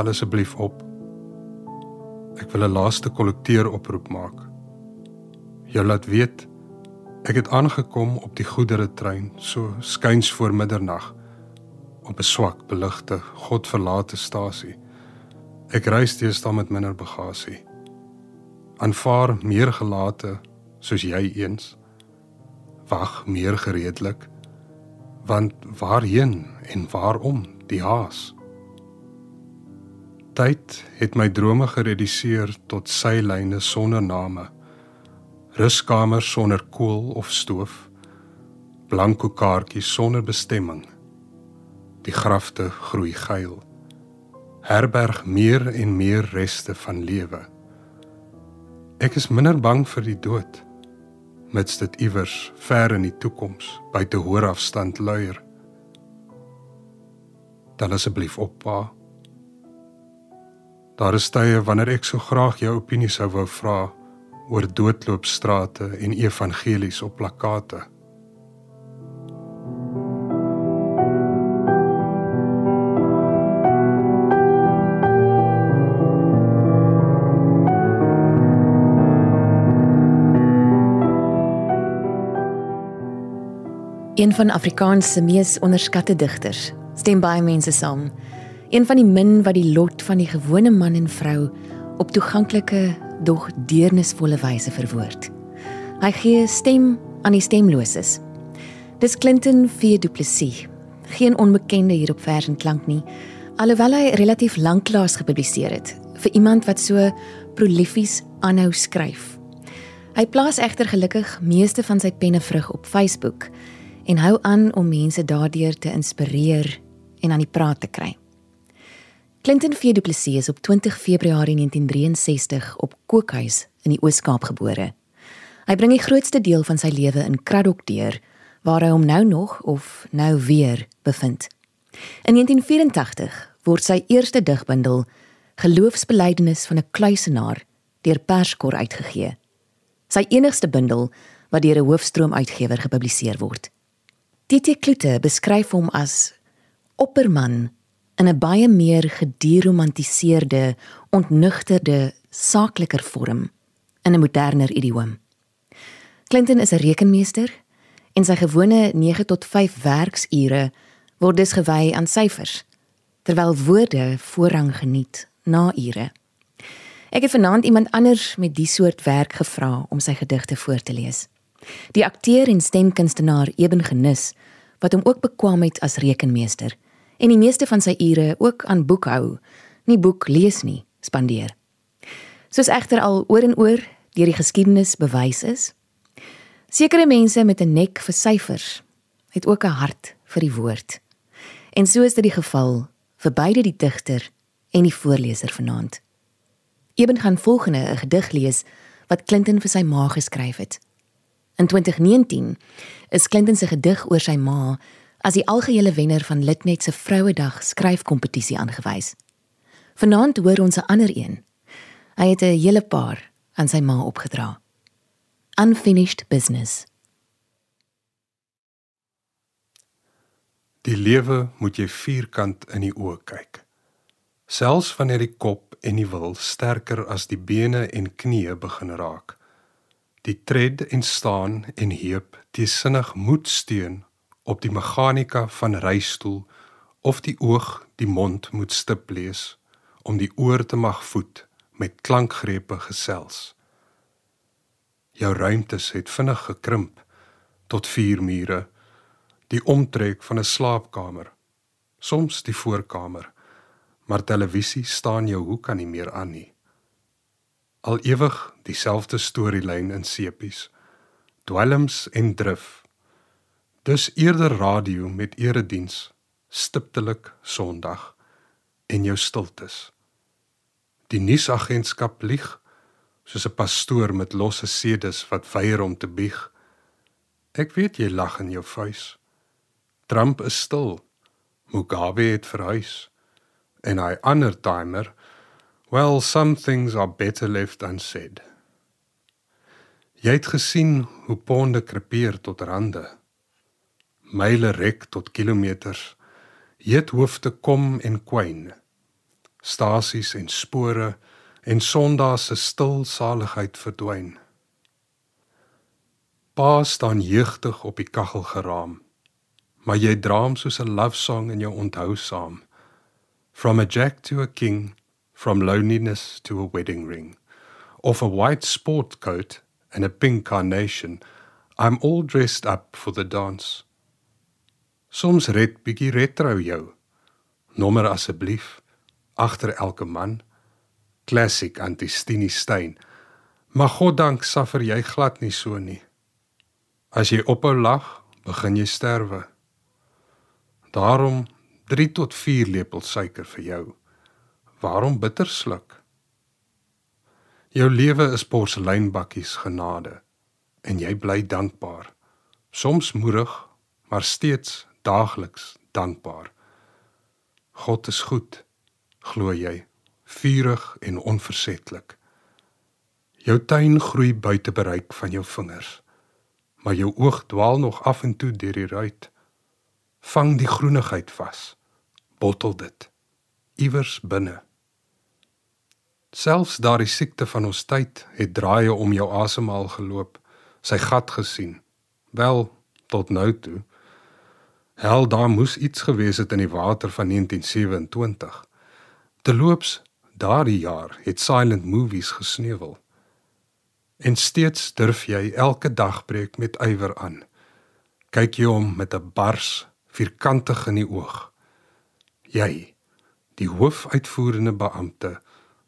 tel asseblief op. Ek wil 'n laaste kollekteur oproep maak. Jou laat weet ek het aangekom op die goedere trein so skuins voor middernag op 'n swak beligte, godverlate stasie. Ek reis teestaan met minder bagasie. Aanvaar meer gelate soos jy eens. Wag meer gereedelik. Want waarheen en waarom die haas? Tyd het my drome gereduseer tot sylyne sonder name. Ruskamers sonder koel of stoof. Blanko kaartjies sonder bestemming. Die grafte groei geil. Herberg meer en meer reste van lewe. Ek is minder bang vir die dood mits dit iewers ver in die toekoms buite hoër afstand luier. Dan asseblief op pa. Daar is tye wanneer ek so graag jou opinie sou wou vra oor doodloopstrate en evangelies op plakkate. Een van Afrikaans se mees onderskatte digters, stem baie mense saam. Een van die min wat die lot van die gewone man en vrou op toeganklike, dog deernisvolle wyse verwoord. Hy gee stem aan die stemloses. Dis Clinton V Du Plessis. Geen onbekende hier op vers en klank nie, alhoewel hy relatief lanklaas gepubliseer het vir iemand wat so prolifies aanhou skryf. Hy plaas egter gelukkig meeste van sy pennevrug op Facebook en hou aan om mense daardeur te inspireer en aan die praat te kry. Clinton V Du Plessis is op 20 Februarie 1963 op Kookhuis in die Oos-Kaap gebore. Hy bring die grootste deel van sy lewe in Kraddock deur, waar hy hom nou nog of nou weer bevind. In 1984 word sy eerste digbundel Geloofsbelijdenis van 'n kluisenaar deur Perskor uitgegee. Sy enigste bundel wat deur 'n hoofstroom uitgewer gepubliseer word. TT Kloete beskryf hom as opperman in 'n baie meer gedieromantiseerde, ontnugterde, saakliker vorm in 'n moderner idioom. Clinton is 'n rekenmeester en sy gewone 9 tot 5 werksure word dus gewy aan syfers terwyl woorde voorrang geniet na ure. Ek het vanaand iemand anders met die soort werk gevra om sy gedigte voor te lees. Die akteur en stemkunstenaar Eben Genis wat hom ook bekwam het as rekenmeester en die meeste van sy ure ook aan boekhou, nie boek lees nie, spandeer. Soos egter al oor en oor deur die geskiedenis bewys is, sekere mense met 'n nek vir syfers het ook 'n hart vir die woord. En so is dit die geval vir beide die digter en die voorleser vanaand. Eben gaan volgende 'n gedig lees wat Clinton vir sy ma geskryf het. In 2019 is Clinton se gedig oor sy ma as die algehele wenner van Litnet se Vrouedag skryfkompetisie aangewys. Vanaand hoor ons 'n ander een. Hy het 'n hele paar aan sy ma opgedra. Unfinished business. Die lewe moet jy vierkant in die oë kyk. Selfs wanneer die kop en die wil sterker as die bene en knieë begin raak die tred en staan en heup teesinnig moet steun op die meganika van reistool of die oog die mond moet stip lees om die oor te mag voed met klankgrepe gesels. Jou ruimtes het vinnig gekrimp tot vier mure die omtrek van 'n slaapkamer soms die voorkamer maar televisie staan jou hoek aan nie meer aan nie. Al ewig dieselfde storielyn in sepies dwelms en drif dus eerder radio met erediens stiptelik sondag en jou stiltes. Die nuusagentskap lieg soos 'n pastoor met losse sedes wat weier om te bieg. Ek weet jy lag in jou vuis. Trump is stil. Mugabe het verhuis. En hy ander timer Well, some things are better left unsaid. Jy het gesien hoe ponde krepeer tot rande. Myle rek tot kilometers. Heet hoofde kom en kwyn. stasies en spore en Sondag se stil saligheid verdwyn. Pa staan jeugtig op die kaggel geraam, maar jy draam soos 'n love song in jou onthou saam. From a jack to a king, from loneliness to a wedding ring, of a white sport coat and a pink carnation, I'm all dressed up for the dance. Soms red bietjie retro jou. Nommer asseblief agter elke man klassiek antistini stein. Maar God dank suffer jy glad nie so nie. As jy ophou lag, begin jy sterwe. Daarom 3 tot 4 lepels suiker vir jou. Waarom bitter sluk? Jou lewe is porseleinbakkies genade en jy bly dankbaar. Soms moedig, maar steeds daagliks dankbaar. God is goed, glo jy vurig en onversetlik. Jou tuin groei buite bereik van jou vingers, maar jou oog dwaal nog af en toe deur die ruit. Vang die groenigheid vas. Bottel dit iewers binne. Selfs daardie siekte van ons tyd het draaie om jou asemhaal geloop, sy gat gesien. Wel tot nou toe. Hel daar moes iets gewees het in die water van 1927. Te loops daardie jaar het silent movies gesneuwel. En steeds durf jy elke dag breek met ywer aan. Kyk jy om met 'n bars vierkantig in die oog. Jy, die hoofuitvoerende beampte,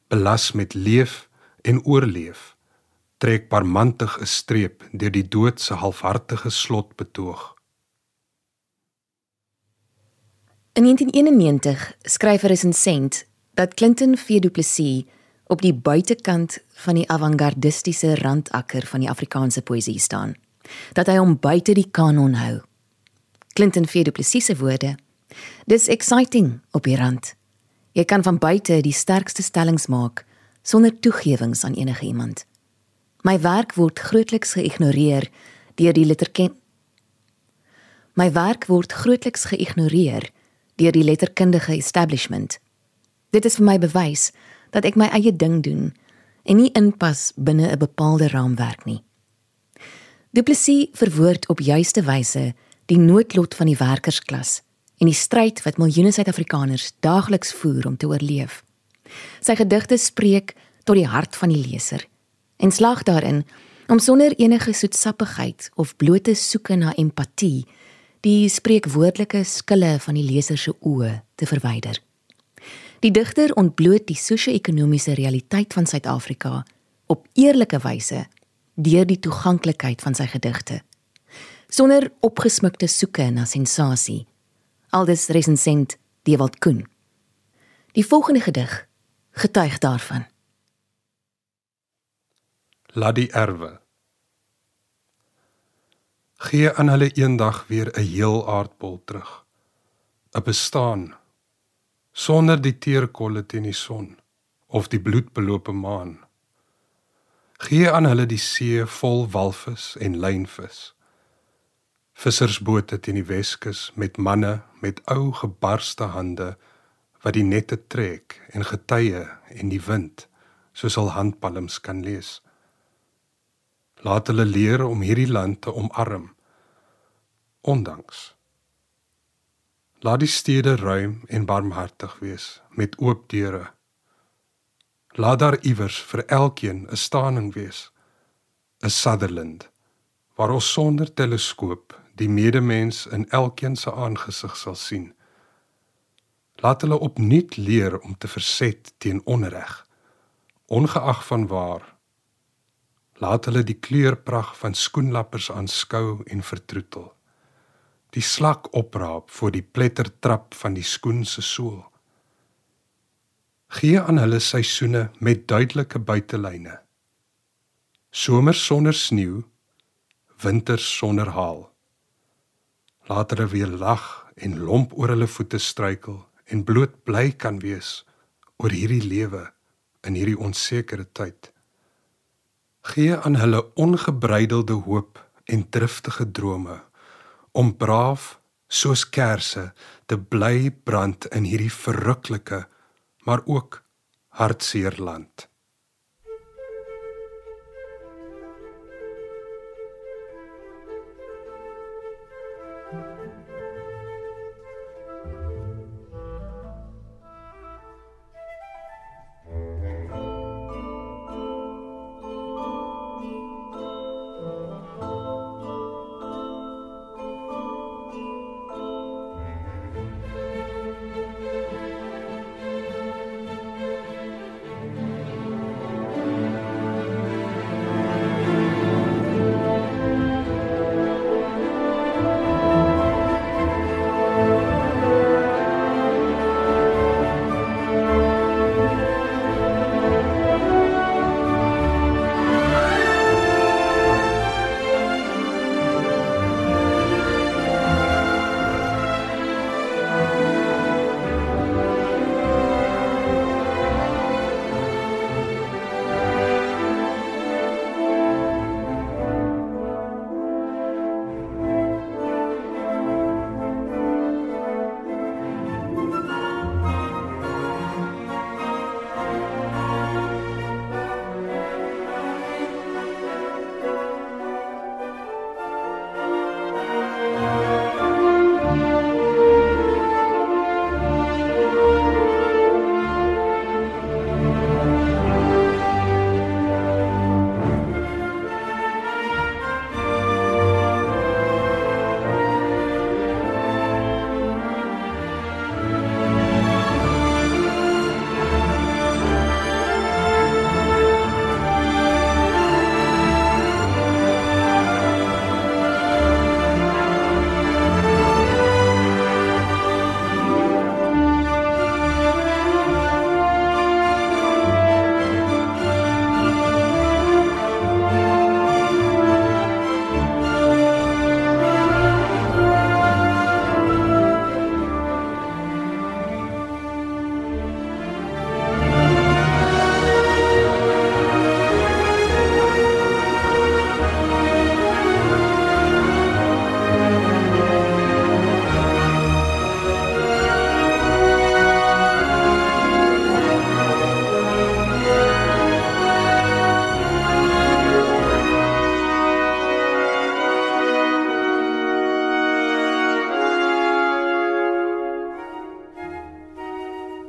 belas met leef en oorleef, trek parmantig 'n streep deur die dood se halfhartige slot In 1991 skryf 'n resensent dat Clinton V Du Plessis op die buitekant van die avantgardistiese randakker van die Afrikaanse poësie staan. Dat hy hom buite die kanon hou. Clinton V Du Plessis se woorde: "Dis exciting op die rand. Jy kan van buite die sterkste stellings maak sonder toegewings aan enige iemand. My werk word grootliks geïgnoreer deur die letterken My werk word grootliks geïgnoreer deur die letterkundige establishment." Dit is vir my bewys dat ek my eie ding doen en nie inpas binne 'n bepaalde raamwerk nie. Duplessis verwoord op juiste wyse die noodlot van die werkersklas en die stryd wat miljoene Suid-Afrikaners daagliks voer om te oorleef. Sy gedigte spreek tot die hart van die leser en slag daarin om sonder enige soetsappigheid of blote soeke na empatie die spreekwoordelike skille van die leser se oë te verwyder. Die digter ontbloot die sosio-ekonomiese realiteit van Suid-Afrika op eerlike wyse deur die toeganklikheid van sy gedigte sonder opgesmukte soeke na sensasie. Aldus resensent Dewald Koen. Die volgende gedig getuig daarvan. Laat die erwe gee aan hulle eendag weer 'n heel aardbol terug. 'n bestaan sonder die teerkolle teen die son of die bloedbelope maan. Gee aan hulle die see vol walvis en lynvis. Vissersbote teen die Weskus met manne met ou gebarste hande wat die nette trek en getye en die wind soos al handpalms kan lees. Laat hulle leer om hierdie land te omarm. Ondanks Laat die stede ruim en barmhartig wees met oop deure. Laat daar iewers vir elkeen 'n staaning wees. 'n Sutherland waar ons sonder teleskoop die medemens in elkeen se aangesig sal sien. Laat hulle opnuut leer om te verset teen onreg, ongeag van waar. Laat hulle die kleurpragt van skoenlappers aanskou en vertroetel die slak opraap voor die plettertrap van die skoen se sool. Gee aan hulle seisoene met duidelike buitelyne. Somer sonder sneeu, winter sonder haal. Laat hulle weer lag en lomp oor hulle voete struikel en bloot bly kan wees oor hierdie lewe in hierdie onsekere tyd. Gee aan hulle ongebreidelde hoop en driftige drome om braaf soos kersse te bly brand in hierdie verruklike maar ook hartseer land.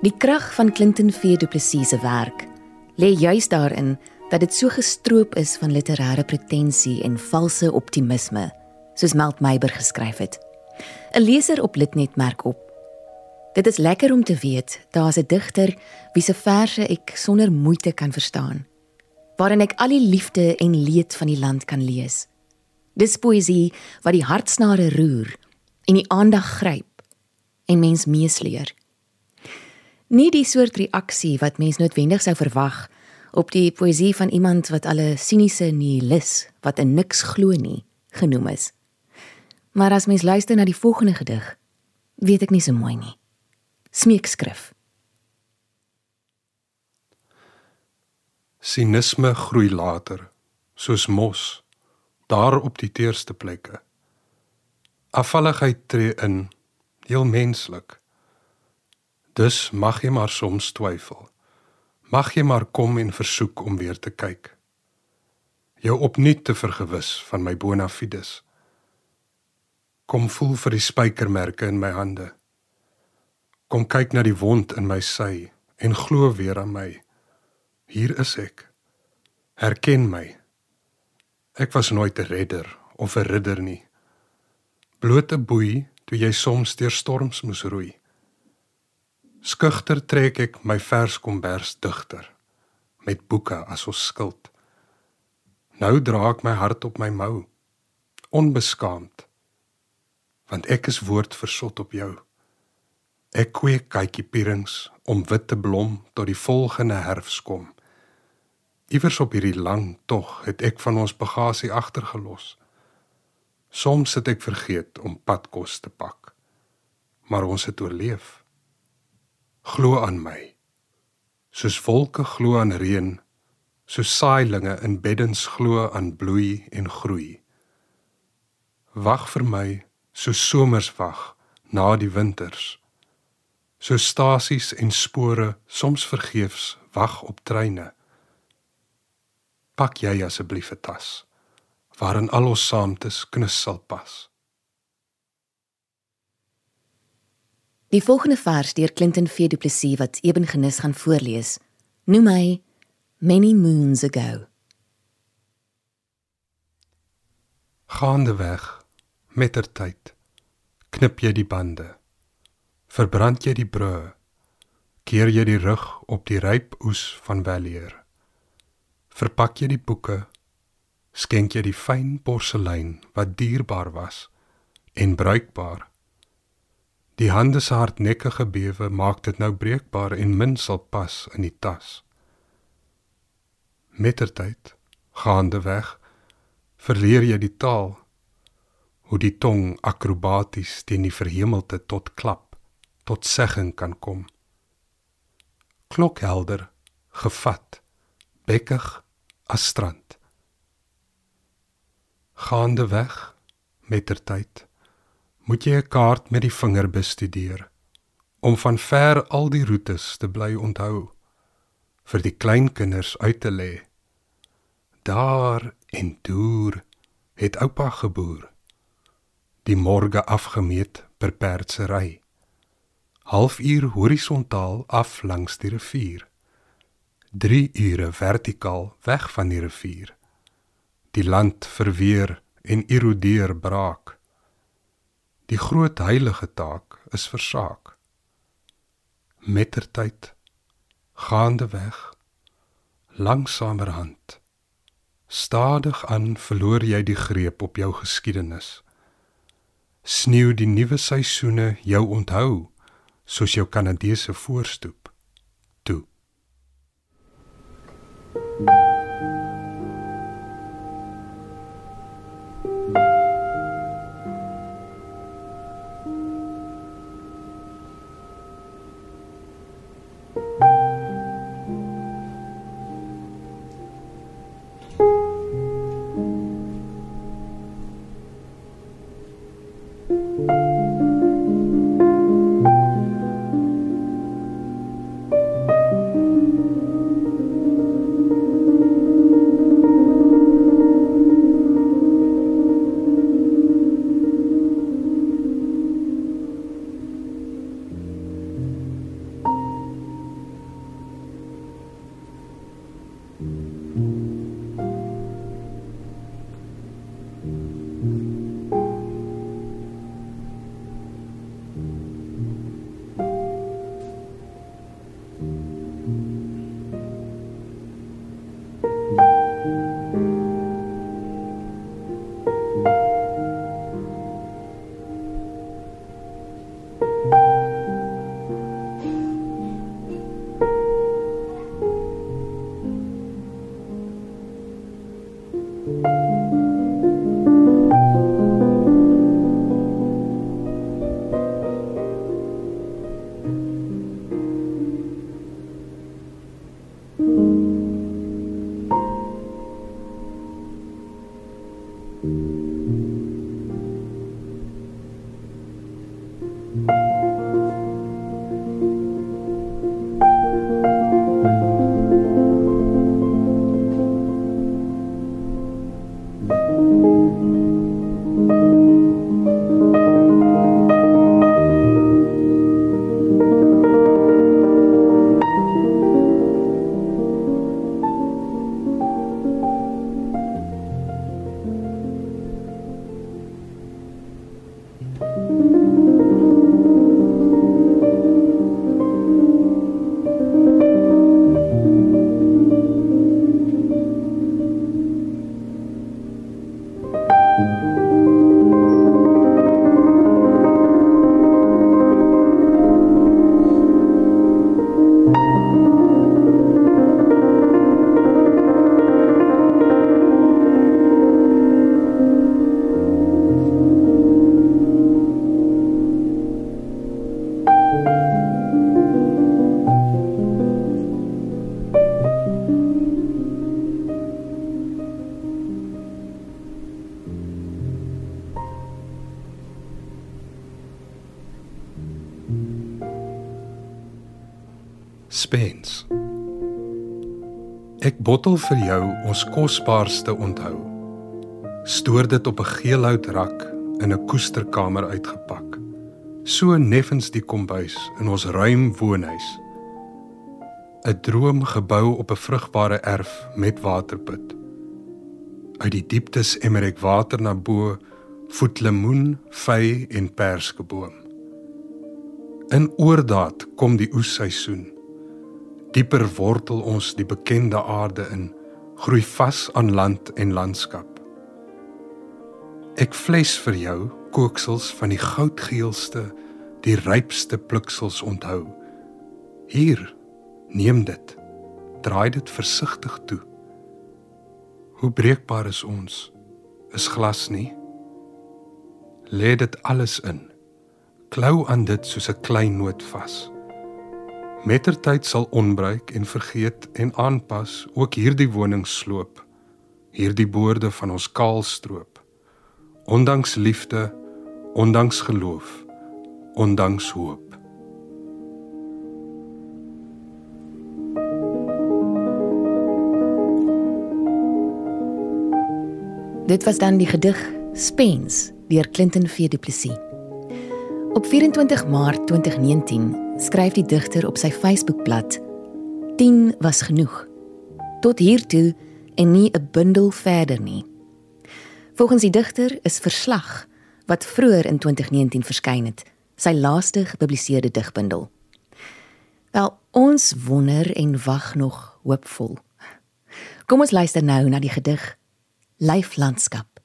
Die krag van Clinton V Du Plessis se werk lê juis daarin dat dit so gestroop is van literêre pretensie en valse optimisme, soos Melt Meiber geskryf het. 'n Leser op Litnet merk op: Dit is lekker om te weet daar's 'n digter wie se verse ek sonder moeite kan verstaan, waarin ek al die liefde en leed van die land kan lees. Dis poësie wat die hartsnare roer en die aandag gryp en mens meesleer nie die soort reaksie wat mens noodwendig sou verwag op die poësie van iemand wat al 'n siniese nihilis wat in niks glo nie genoem is. Maar as mens luister na die volgende gedig, weet ek nie so mooi nie. Smeekskrif. Sinisme groei later, soos mos, daar op die teerste plekke. Afvalligheid tree in, heel menslik. Dus mag jy maar soms twyfel. Mag jy maar kom en versoek om weer te kyk. Jou opnuut te vergewis van my bona fides. Kom voel vir die spykermerke in my hande. Kom kyk na die wond in my sy en glo weer aan my. Hier is ek. Herken my. Ek was nooit 'n redder of 'n ridder nie. Blote boei toe jy soms deur storms moes roei. Skugter trek ek my vers kombers digter met boeke as ons skild. Nou dra ek my hart op my mou, onbeskaamd, want ek is woord versot op jou. Ek kweek kykie pierings om wit te blom tot die volgende herfs kom. Iewers op hierdie lang tog het ek van ons bagasie agtergelos. Soms het ek vergeet om padkos te pak, maar ons het oorleef glo aan my. Soos wolke glo aan reën, so saailinge in beddens glo aan bloei en groei. Wag vir my, so somers wag na die winters. So stasies en spore soms vergeefs wag op treine. Pak jy asseblief 'n tas waarin al ons saamtes knus sal pas. Die volgende vers deur Clinton V Du Plessis wat Eben Genis gaan voorlees, noem hy Many Moons Ago. Gaande weg mettertyd knip jy die bande verbrand jy die brûe keer jy die rug op die ryp oes van weleer verpak jy die boeke skenk jy die fyn porselein wat dierbaar was en bruikbaar die hande se hardnekkige bewe maak dit nou breekbaar en min sal pas in die tas. Mettertyd gaande weg verleer jy die taal hoe die tong akrobaties teen die verhemelte tot klap tot segging kan kom. Klokhelder gevat bekkig as strand. Gaande weg mettertyd moet jy 'n kaart met die vinger bestudeer om van ver al die roetes te bly onthou vir die kleinkinders uit te lê. Daar en deur het oupa geboer. Die môre afgemeet per perdsery halfuur horisontaal af langs die rivier. 3 ure vertikaal weg van die rivier. Die land verweer en erodeer braak die groot heilige taak is versaak mettertyd gaande weg langsamerhand Stadig aan verloor jy die greep op jou geskiedenis. Sneeu die nuwe seisoene jou onthou soos jou Kanadese voorstoep. Bottel vir jou ons kosbaarste onthou. Stoor dit op 'n geelhout rak in 'n koesterkamer uitgepak. So neffens die kombuis in ons ruim woonhuis. 'n Droom gebou op 'n vrugbare erf met waterput. Uit die dieptes emmer ek water na bo, voet lemoen, vy en perskeboom. In oordaat kom die oesseisoen. Dieper wortel ons die bekende aarde in, groei vas aan land en landskap. Ek vles vir jou kooksels van die goudgeelste, die rypste pluksels onthou. Hier, neem dit. Draai dit versigtig toe. Hoe breekbaar is ons? Is glas nie? Lê dit alles in klou aan dit soos 'n klein noot vas. Mettertyd sal onbruik en vergeet en aanpas ook hierdie woning sloop. Hierdie boorde van ons kaal stroop. Ondanks liefde, ondanks geloof, ondanks hoop. Dit was dan die gedig Spens deur Clinton V Du Plessis. Op 24 Maart 2019 skryf die digter op sy Facebookblad: "10 was genoeg. Tot hier toe en nie 'n bundel verder nie." Volgens die digter is Verslag wat vroeër in 2019 verskyn het, sy laaste gepubliseerde digbundel. Wel, ons wonder en wag nog hoopvol. Kom ons luister nou na die gedig Lyflandskap.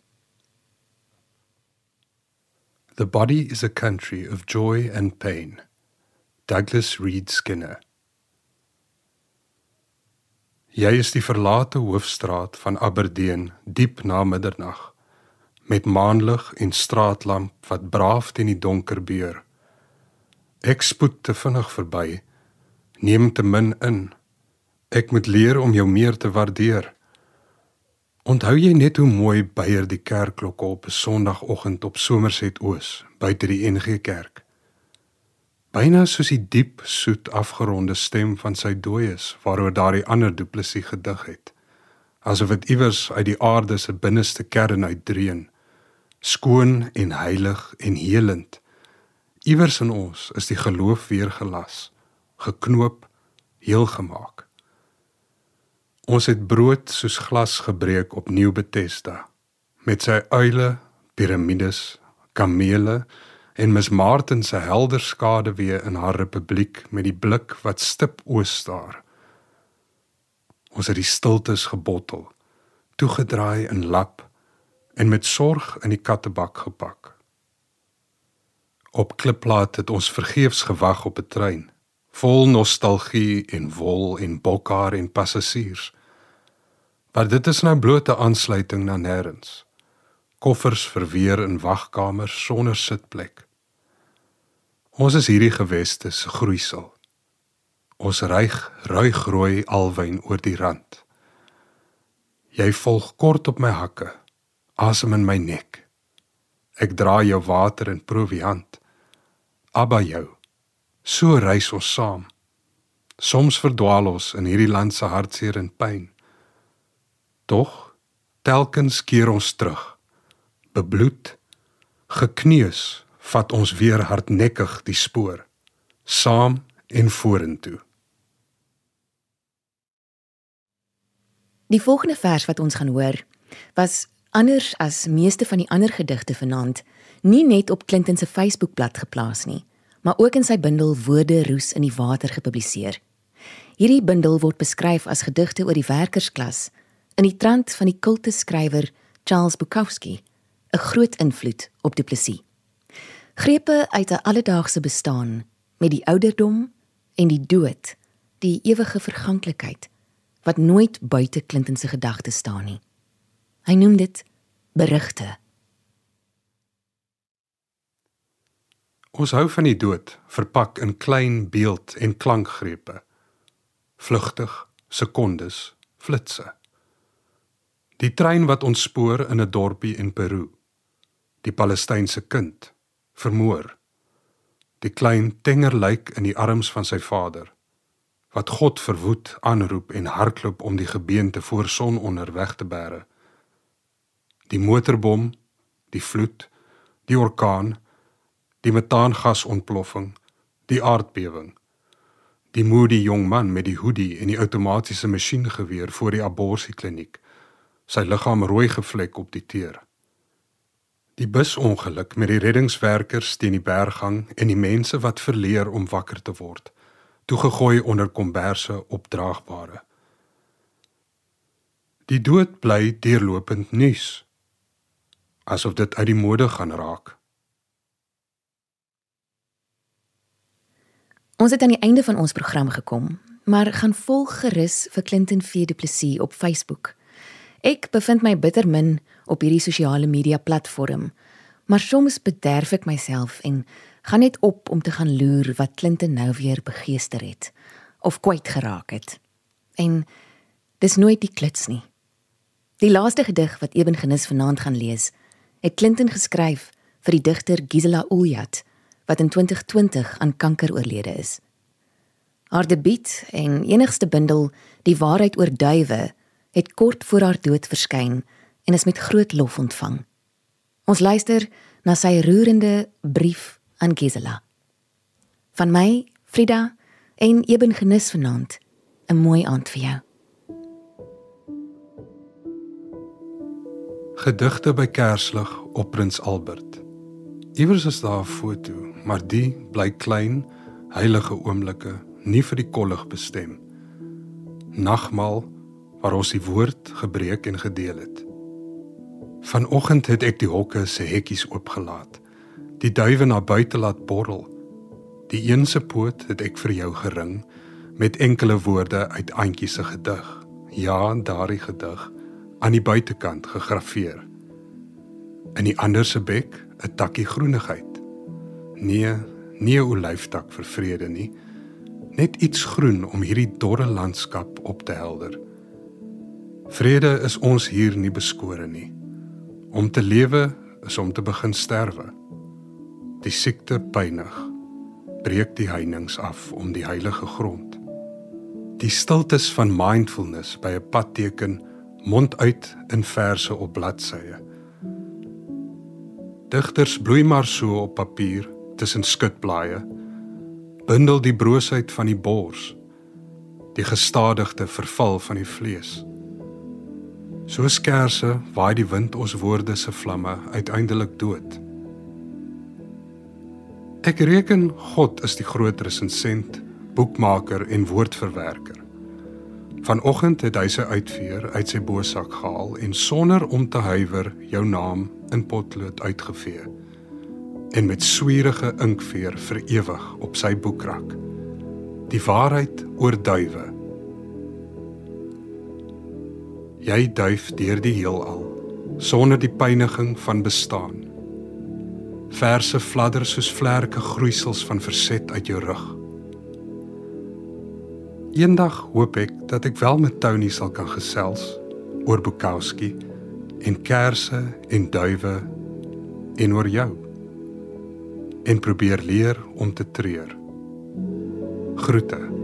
The body is a country of joy and pain. Douglas Reed Skinner. Jy is die verlate hoofstraat van Aberdeen diep na middernag met maanlig en straatlamp wat braaf teen die donker beur. Ek spoed te vinnig verby, neem te min in. Ek moet leer om jou meer te waardeer. Onthou jy net hoe mooi byer die kerkklokke op 'n Sondagoggend op Somerset Oos buite die NG Kerk? Byna soos die diep, soet afgeronde stem van sy dooies waaroor daardie ander duplisie gedig het, asof dit iewers uit die aarde se binneste kern uitdreun, skoon en heilig en helend. Iewers in ons is die geloof weer gelas, geknoop, heel gemaak. Ons het brood soos glas gebreek op Nuwe Bethesda met sy uile, piramides, kamele en Ms Martin se helder skade weer in haar republiek met die blik wat stip oos staar. Ons het die stiltes gebottel, toegedraai in lap en met sorg in die kattebak gepak. Op klipplaat het ons vergeefs gewag op 'n trein, vol nostalgie en wol en bokhaar en passasiers. Maar dit is nou bloot 'n aansluiting na nêrens. Koffers verweer in wagkamers sonder sitplek. Ons is hierdie geweste se groeisel. Ons ryg ruig rooi alwyn oor die rand. Jy volg kort op my hakke, asem in my nek. Ek dra jou water en proviant. Abba jou. So reis ons saam. Soms verdwaal ons in hierdie land se hartseer en pyn. Tog telkens keer ons terug. Bebloed, gekneus, vat ons weer hardnekkig die spoor, saam en vorentoe. Die volgende vers wat ons gaan hoor, was anders as meeste van die ander gedigte vanaand, nie net op Clinton se Facebookblad geplaas nie, maar ook in sy bundel Woorde roes in die water gepubliseer. Hierdie bundel word beskryf as gedigte oor die werkersklas in die trant van die kulteskrywer Charles Bukowski 'n groot invloed op Du Plessis. Grepe uit 'n alledaagse bestaan met die ouderdom en die dood, die ewige verganklikheid wat nooit buite Clinton se gedagtes staan nie. Hy noem dit berigte. Ons hou van die dood, verpak in klein beeld en klankgrepe. Vlugtig, sekondes, flitsse. Die trein wat ons spoor in 'n dorpie in Peru. Die Palestynse kind vermoor. Die klein tenger lijk in die arms van sy vader wat God verwoed aanroep en hardloop om die gebeente voor sononder weg te bære. Die motorbom, die vloed, die orkaan, die metaangasontploffing, die aardbewing. Die moody jong man met die hoodie en die outomatiese masjiengeweer voor die abortuskliniek. Sy liggaam rooi gevlek op die teer. Die busongeluk met die reddingswerkers teen die berggang en die mense wat verleer om wakker te word toegegooi onder komberse opdraagbare. Die dood bly deurlopend nuus. Asof dit uit die mode gaan raak. Ons het aan die einde van ons program gekom, maar gaan volg gerus vir Clinton V Du Plessis op Facebook. Ek bevind my bitter min op hierdie sosiale media platform, maar soms bederf ek myself en gaan net op om te gaan loer wat Clinton nou weer begeester het of kwyt geraak het. En dis nooit die klits nie. Die laaste gedig wat Eben Genis vanaand gaan lees, het Clinton geskryf vir die digter Gisela Uljat wat in 2020 aan kanker oorlede is. Haar debuut en enigste bundel, Die waarheid oor duwe, het kort voor haar dood verskyn en is met groot lof ontvang. Ons luister na sy roerende brief aan Gisela. Van my, Frida, en Eben genis vanaand. 'n Mooi aand vir jou. Gedigte by Kerslig op Prins Albert. Iewers is daar 'n foto, maar die bly klein, heilige oomblikke, nie vir die kollig bestem. Nagmaal waar ons die woord gebreek en gedeel het. Vanoggend het ek die hokke se hekkies oopgelaat die duwe na buite laat borrel. Die een se poot het ek vir jou gering met enkele woorde uit Antjie se gedig. Ja, daardie gedig aan die buitekant gegraveer. In die ander se bek 'n takkie groenigheid. Nee, nie 'n olyftak vir vrede nie. Net iets groen om hierdie dorre landskap op te helder. Vrede is ons hier nie beskore nie. Om te lewe is om te begin sterwe. Die siekte pynig. Breek die heininge af om die heilige grond. Die stiltes van mindfulness by 'n padteken mond uit in verse op bladsye. Digters bloei maar so op papier tussen skutblaaie. Bundel die broosheid van die bors. Die gestadigde verval van die vlees. So skerse waai die wind ons woorde se vlamme uiteindelik dood. Ek reken God is die groot resensent, boekmaker en woordverwerker. Vanoggend het hy sy uitveer uit sy bosak gehaal en sonder om te huiwer jou naam in potlood uitgevee en met swierige inkveer vir ewig op sy boekrak. Die waarheid oor duwe. Jy duif deur die heelal sonder die pyniging van bestaan verse fladder soos vlerke groeisels van verset uit jou rug. Eendag hoop ek dat ek wel met Tony sal kan gesels oor Bukowski en kersse en duwe en oor jou en probeer leer om te treur. Groete.